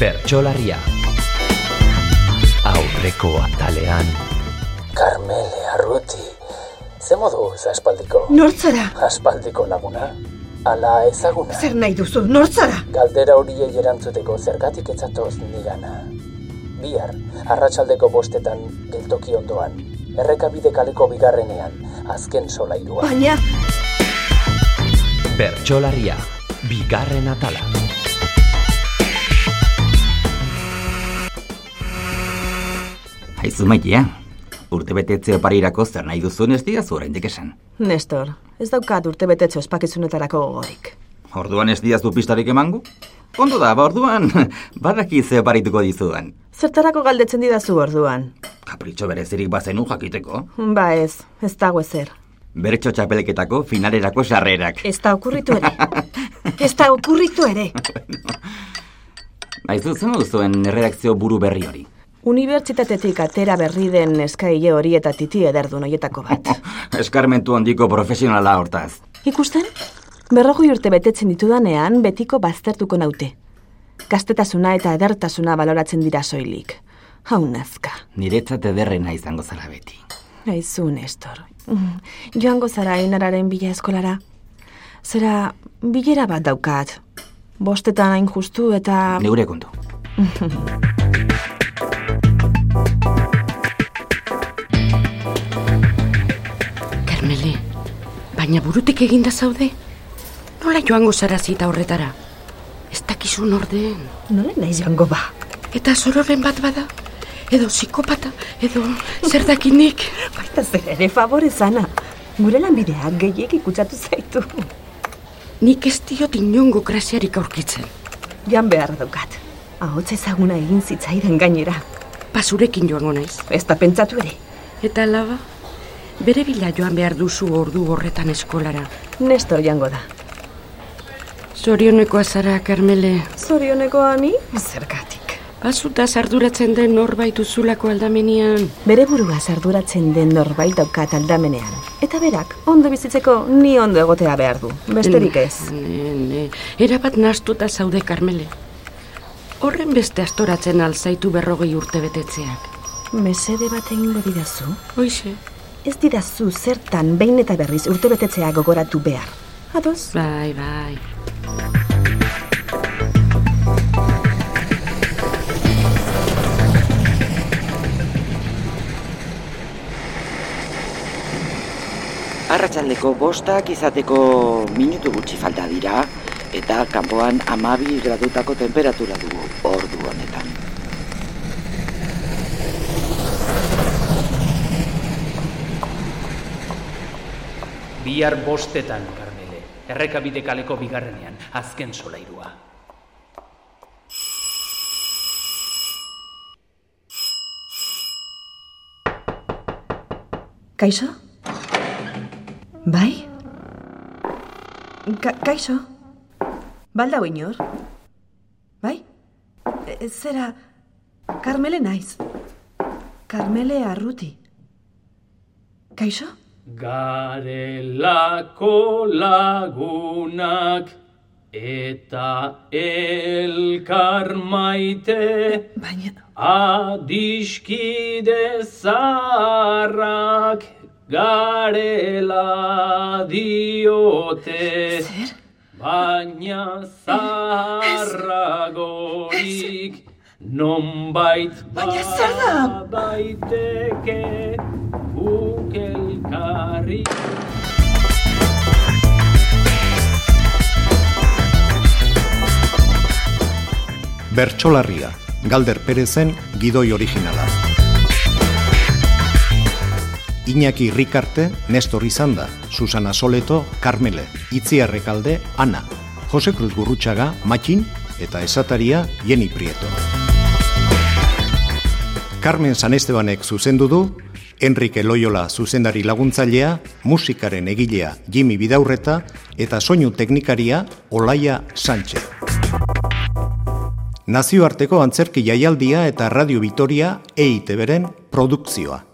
Bertxolaria Aurreko atalean Carmele, Arruti, ze modu aspaldiko? Nortzara? Aspaldiko laguna? Ala ezaguna? Zer nahi duzu, nortzara? Galdera horiei erantzuteko zergatik etzatoz nigana. Bihar, arratsaldeko bostetan geltoki ondoan, errekabide kaleko bigarrenean, azken solairua. Baina, Bertxolaria Bigarren atala Haizu maitea, urte oparirako zer nahi duzun ez diazu oraindik esan. Nestor, ez daukat urte betetze ospakizunetarako gogorik. Orduan ez diazu pistarik emango? Ondo da, ba orduan, badaki ze oparituko dizudan. Zertarako galdetzen didazu orduan? Kapritxo berezirik bazenu jakiteko. Ba ez, ez dago ezer. Bertxo txapelketako finalerako sarrerak. Ez da okurritu ere. ez da okurritu ere. Aizu, zen duzuen erredakzio buru berri hori. Unibertsitatetik atera berri den eskaile hori eta titi ederdun horietako bat. Eskarmentu handiko profesionala hortaz. Ikusten? Berrogoi urte betetzen ditudanean betiko baztertuko naute. Gaztetasuna eta edertasuna baloratzen dira soilik. Hau nazka. Niretzat ederrena izango zara beti. Aizu, Nestor. Mm, Joango zara inararen bila eskolara. Zera, bilera bat daukat. Bostetan hain justu eta... Neure kontu. baina burutik eginda zaude? Nola joango zara zita horretara? Ez dakizun orden. Nola naiz joango ba? Eta zororen bat bada? Edo psikopata? Edo zer dakinik? Baita zer ere favore zana. Gure lanbideak gehiek ikutsatu zaitu. Nik ez diot inongo krasiarik aurkitzen. Jan behar daukat. Ahotz ezaguna egin zitzaidan gainera. Pasurekin joango naiz. Ez da pentsatu ere. Eta laba, bere bila joan behar duzu ordu horretan eskolara. Nestor jango da. Zorionekoa zara, Carmele. Zorioneko ani? Zergatik. Bazuta arduratzen den norbait duzulako aldamenean. Bere burua arduratzen den norbait daukat aldamenean. Eta berak, ondo bizitzeko ni ondo egotea behar du. Besterik ez. Ne, ne, erabat nastuta zaude, Carmele. Horren beste astoratzen alzaitu berrogei urte betetzeak. Mesede bat egingo didazu? Hoize. Ez didazu zertan behin eta berriz urte betetzea gogoratu behar. Ados? Bai, bai. Arratsaldeko bostak izateko minutu gutxi falta dira, eta kanpoan amabi gradutako temperatura dugu ordu honetan. Bihar bostetan, Carmele. Errekabide kaleko bigarrenean, azken solairua. Kaixo? Bai? Ka kaixo? Balda inor? Bai? E, zera, Carmele naiz. Carmele Arruti. Kaixo? Garelako lagunak eta elkar maite Baina, adiskide zaharrak garela diote. zer? Baina zaharragorik nonbait Baina zer elkarri. Bertsolarria, Galder Perezen gidoi originala. Iñaki Rikarte, Nestor Izanda, Susana Soleto, Carmele, Itziarrekalde, Ana, Jose Cruz Gurrutxaga, Matxin, eta esataria Jeni Prieto. Carmen San Estebanek zuzendu du, Enrique Loyola zuzendari laguntzailea, musikaren egilea Jimmy Bidaurreta eta soinu teknikaria Olaia Sánchez. Nazioarteko antzerki jaialdia eta Radio Vitoria EITB-ren produkzioa.